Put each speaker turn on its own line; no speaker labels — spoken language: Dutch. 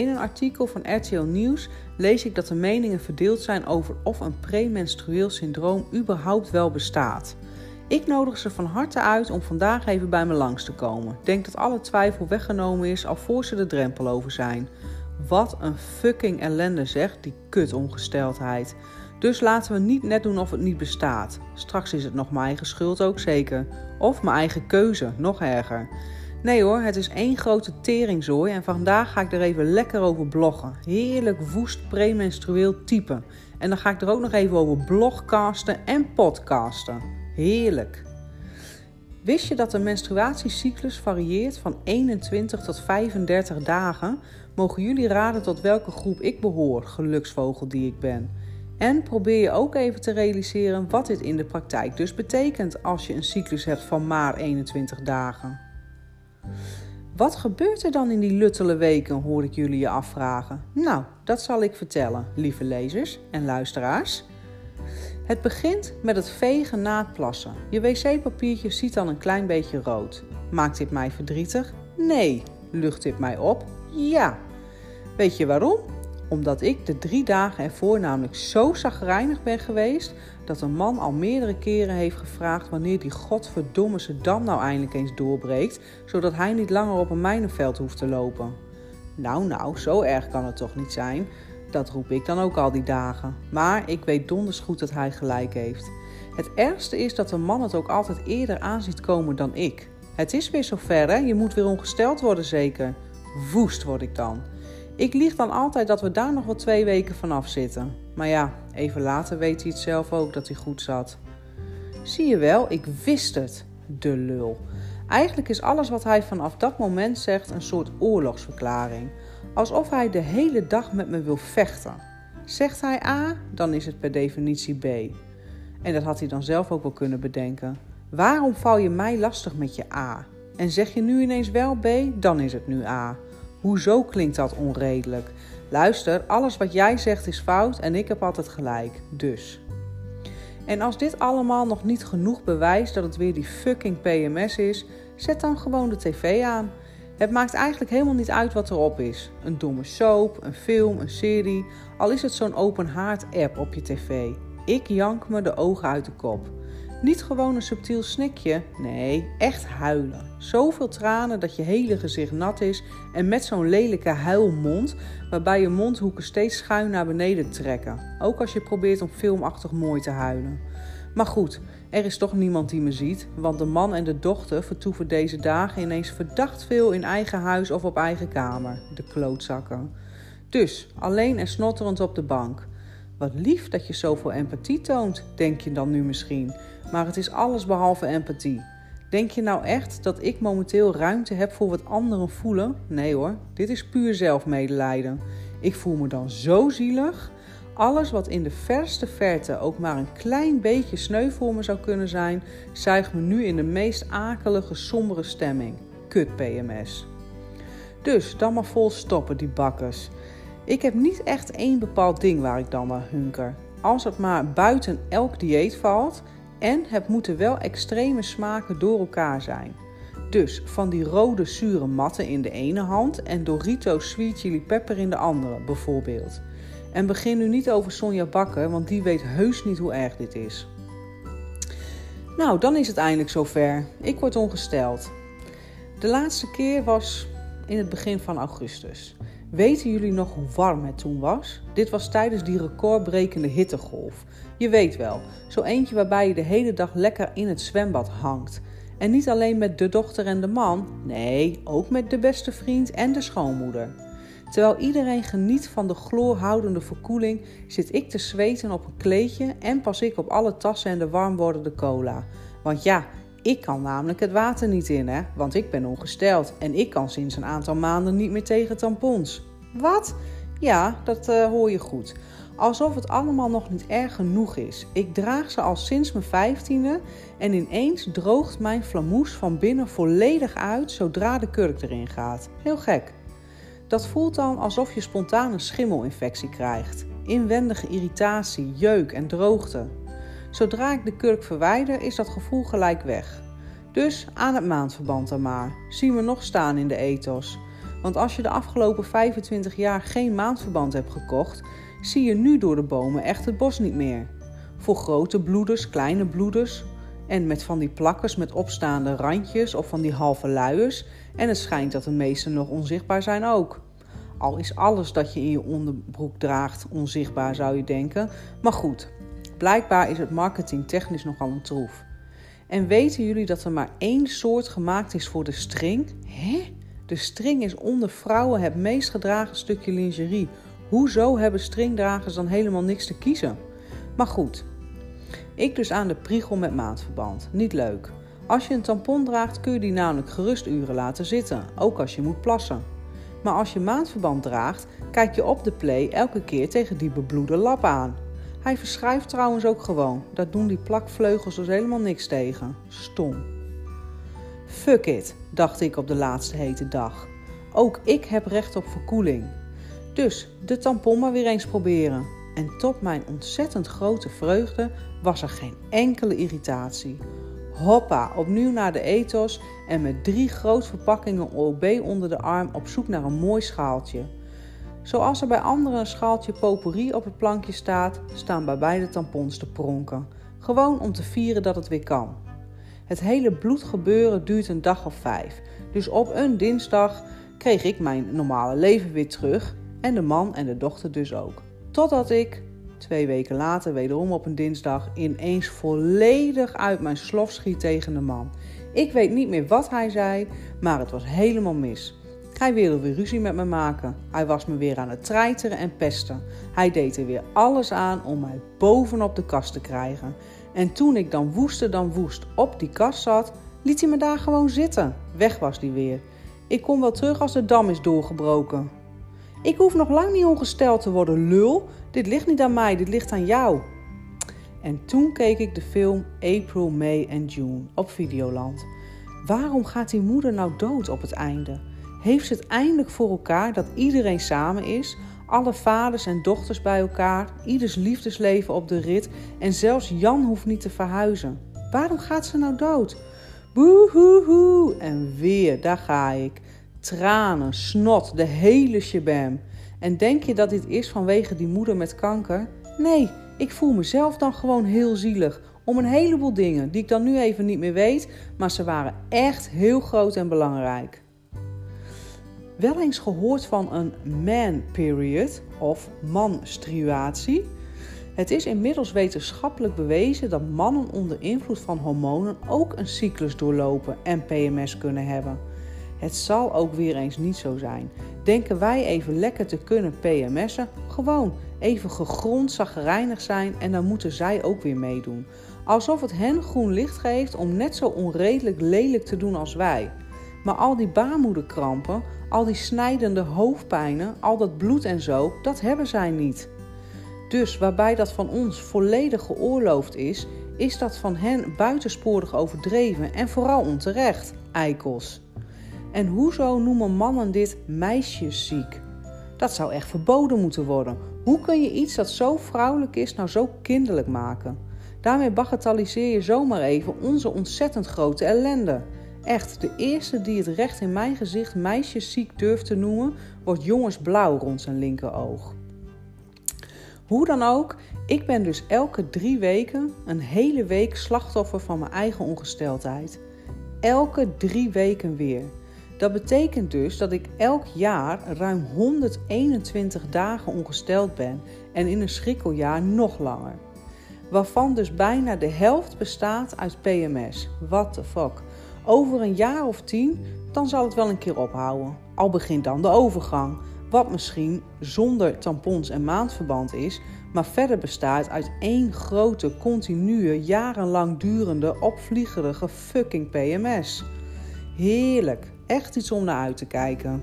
In een artikel van RTL Nieuws lees ik dat de meningen verdeeld zijn over of een premenstrueel syndroom überhaupt wel bestaat. Ik nodig ze van harte uit om vandaag even bij me langs te komen. Denk dat alle twijfel weggenomen is alvorens ze de drempel over zijn. Wat een fucking ellende zeg, die kutongesteldheid. Dus laten we niet net doen of het niet bestaat. Straks is het nog mijn eigen schuld ook zeker. Of mijn eigen keuze, nog erger. Nee hoor, het is één grote teringzooi en vandaag ga ik er even lekker over bloggen. Heerlijk woest premenstrueel type. En dan ga ik er ook nog even over blogcasten en podcasten. Heerlijk. Wist je dat de menstruatiecyclus varieert van 21 tot 35 dagen? Mogen jullie raden tot welke groep ik behoor, geluksvogel die ik ben? En probeer je ook even te realiseren wat dit in de praktijk dus betekent als je een cyclus hebt van maar 21 dagen. Wat gebeurt er dan in die luttele weken, hoor ik jullie je afvragen? Nou, dat zal ik vertellen, lieve lezers en luisteraars. Het begint met het vegen na het plassen. Je wc-papiertje ziet dan een klein beetje rood. Maakt dit mij verdrietig? Nee. Lucht dit mij op? Ja. Weet je waarom? Omdat ik de drie dagen ervoor namelijk zo zagrijnig ben geweest dat een man al meerdere keren heeft gevraagd wanneer die godverdomme dam nou eindelijk eens doorbreekt, zodat hij niet langer op een mijnenveld hoeft te lopen. Nou, nou, zo erg kan het toch niet zijn? Dat roep ik dan ook al die dagen. Maar ik weet donders goed dat hij gelijk heeft. Het ergste is dat de man het ook altijd eerder aanziet komen dan ik. Het is weer zover, hè? Je moet weer ongesteld worden, zeker. Woest word ik dan. Ik lieg dan altijd dat we daar nog wel twee weken vanaf zitten. Maar ja, even later weet hij het zelf ook dat hij goed zat. Zie je wel, ik wist het. De lul. Eigenlijk is alles wat hij vanaf dat moment zegt een soort oorlogsverklaring. Alsof hij de hele dag met me wil vechten. Zegt hij A, dan is het per definitie B. En dat had hij dan zelf ook wel kunnen bedenken. Waarom val je mij lastig met je A? En zeg je nu ineens wel B, dan is het nu A. Hoezo klinkt dat onredelijk? Luister, alles wat jij zegt is fout en ik heb altijd gelijk. Dus. En als dit allemaal nog niet genoeg bewijst dat het weer die fucking PMS is, zet dan gewoon de tv aan. Het maakt eigenlijk helemaal niet uit wat erop is. Een domme soap, een film, een serie, al is het zo'n open haard app op je tv. Ik jank me de ogen uit de kop. Niet gewoon een subtiel snikje, nee, echt huilen. Zoveel tranen dat je hele gezicht nat is en met zo'n lelijke huilmond, waarbij je mondhoeken steeds schuin naar beneden trekken. Ook als je probeert om filmachtig mooi te huilen. Maar goed, er is toch niemand die me ziet, want de man en de dochter vertoeven deze dagen ineens verdacht veel in eigen huis of op eigen kamer, de klootzakken. Dus alleen en snotterend op de bank. Wat lief dat je zoveel empathie toont, denk je dan nu misschien. Maar het is alles behalve empathie. Denk je nou echt dat ik momenteel ruimte heb voor wat anderen voelen? Nee hoor, dit is puur zelfmedelijden. Ik voel me dan zo zielig. Alles wat in de verste verte ook maar een klein beetje sneu voor me zou kunnen zijn, zuigt me nu in de meest akelige, sombere stemming. Kut PMS. Dus dan maar vol stoppen, die bakkers. Ik heb niet echt één bepaald ding waar ik dan naar hunker. Als het maar buiten elk dieet valt en het moeten wel extreme smaken door elkaar zijn. Dus van die rode zure matten in de ene hand en Doritos Sweet Chili Pepper in de andere, bijvoorbeeld. En begin nu niet over Sonja Bakker, want die weet heus niet hoe erg dit is. Nou, dan is het eindelijk zover. Ik word ongesteld. De laatste keer was in het begin van augustus. Weten jullie nog hoe warm het toen was? Dit was tijdens die recordbrekende hittegolf. Je weet wel, zo eentje waarbij je de hele dag lekker in het zwembad hangt. En niet alleen met de dochter en de man, nee, ook met de beste vriend en de schoonmoeder. Terwijl iedereen geniet van de chloorhoudende verkoeling, zit ik te zweten op een kleedje en pas ik op alle tassen en de warm wordende cola. Want ja, ik kan namelijk het water niet in, hè, want ik ben ongesteld en ik kan sinds een aantal maanden niet meer tegen tampons. Wat? Ja, dat uh, hoor je goed. Alsof het allemaal nog niet erg genoeg is. Ik draag ze al sinds mijn vijftiende en ineens droogt mijn flamoes van binnen volledig uit zodra de kurk erin gaat. Heel gek. Dat voelt dan alsof je spontaan een schimmelinfectie krijgt. Inwendige irritatie, jeuk en droogte. Zodra ik de kurk verwijder, is dat gevoel gelijk weg. Dus aan het maandverband dan maar. Zie me nog staan in de ethos. Want als je de afgelopen 25 jaar geen maandverband hebt gekocht, zie je nu door de bomen echt het bos niet meer. Voor grote bloeders, kleine bloeders en met van die plakkers met opstaande randjes of van die halve luiers. En het schijnt dat de meeste nog onzichtbaar zijn ook. Al is alles dat je in je onderbroek draagt onzichtbaar, zou je denken. Maar goed, blijkbaar is het marketingtechnisch nogal een troef. En weten jullie dat er maar één soort gemaakt is voor de string? Hè? De string is onder vrouwen het meest gedragen stukje lingerie. Hoezo hebben stringdragers dan helemaal niks te kiezen? Maar goed, ik dus aan de priegel met maandverband. Niet leuk. Als je een tampon draagt kun je die namelijk gerust uren laten zitten, ook als je moet plassen. Maar als je maandverband draagt, kijk je op de play elke keer tegen die bebloede lap aan. Hij verschuift trouwens ook gewoon. Daar doen die plakvleugels dus helemaal niks tegen. Stom. Fuck it, dacht ik op de laatste hete dag. Ook ik heb recht op verkoeling. Dus de tampon maar weer eens proberen. En tot mijn ontzettend grote vreugde was er geen enkele irritatie. Hoppa, opnieuw naar de ethos en met drie groot verpakkingen OB onder de arm op zoek naar een mooi schaaltje. Zoals er bij anderen een schaaltje potpourri op het plankje staat, staan bij beide tampons te pronken. Gewoon om te vieren dat het weer kan. Het hele bloedgebeuren duurt een dag of vijf. Dus op een dinsdag kreeg ik mijn normale leven weer terug en de man en de dochter dus ook. Totdat ik, twee weken later, wederom op een dinsdag, ineens volledig uit mijn slof schiet tegen de man. Ik weet niet meer wat hij zei, maar het was helemaal mis. Hij wilde weer ruzie met me maken. Hij was me weer aan het treiteren en pesten. Hij deed er weer alles aan om mij bovenop de kast te krijgen. En toen ik dan woester dan woest op die kast zat, liet hij me daar gewoon zitten. Weg was die weer. Ik kom wel terug als de dam is doorgebroken. Ik hoef nog lang niet ongesteld te worden, lul. Dit ligt niet aan mij, dit ligt aan jou. En toen keek ik de film April, May en June op Videoland. Waarom gaat die moeder nou dood op het einde? Heeft ze het eindelijk voor elkaar dat iedereen samen is? Alle vaders en dochters bij elkaar, ieders liefdesleven op de rit en zelfs Jan hoeft niet te verhuizen. Waarom gaat ze nou dood? Boehoehoe! En weer, daar ga ik. Tranen, snot, de hele shabam. En denk je dat dit is vanwege die moeder met kanker? Nee, ik voel mezelf dan gewoon heel zielig. Om een heleboel dingen die ik dan nu even niet meer weet, maar ze waren echt heel groot en belangrijk. Wel eens gehoord van een man period of menstruatie? Het is inmiddels wetenschappelijk bewezen dat mannen onder invloed van hormonen ook een cyclus doorlopen en PMS kunnen hebben. Het zal ook weer eens niet zo zijn. Denken wij even lekker te kunnen PMS'en? Gewoon even gegrond zagrijnig zijn en dan moeten zij ook weer meedoen. Alsof het hen groen licht geeft om net zo onredelijk lelijk te doen als wij. Maar al die baarmoederkrampen, al die snijdende hoofdpijnen, al dat bloed en zo, dat hebben zij niet. Dus waarbij dat van ons volledig geoorloofd is, is dat van hen buitensporig overdreven en vooral onterecht, eikels. En hoezo noemen mannen dit meisjesziek? Dat zou echt verboden moeten worden. Hoe kun je iets dat zo vrouwelijk is nou zo kinderlijk maken? Daarmee bagatelliseer je zomaar even onze ontzettend grote ellende. Echt, de eerste die het recht in mijn gezicht meisjesziek durft te noemen, wordt jongensblauw rond zijn linkeroog. Hoe dan ook, ik ben dus elke drie weken een hele week slachtoffer van mijn eigen ongesteldheid. Elke drie weken weer. Dat betekent dus dat ik elk jaar ruim 121 dagen ongesteld ben en in een schrikkeljaar nog langer. Waarvan dus bijna de helft bestaat uit PMS. What the fuck. Over een jaar of tien, dan zal het wel een keer ophouden. Al begint dan de overgang. Wat misschien zonder tampons en maandverband is, maar verder bestaat uit één grote, continue, jarenlang durende, opvliegerige fucking PMS. Heerlijk, echt iets om naar uit te kijken.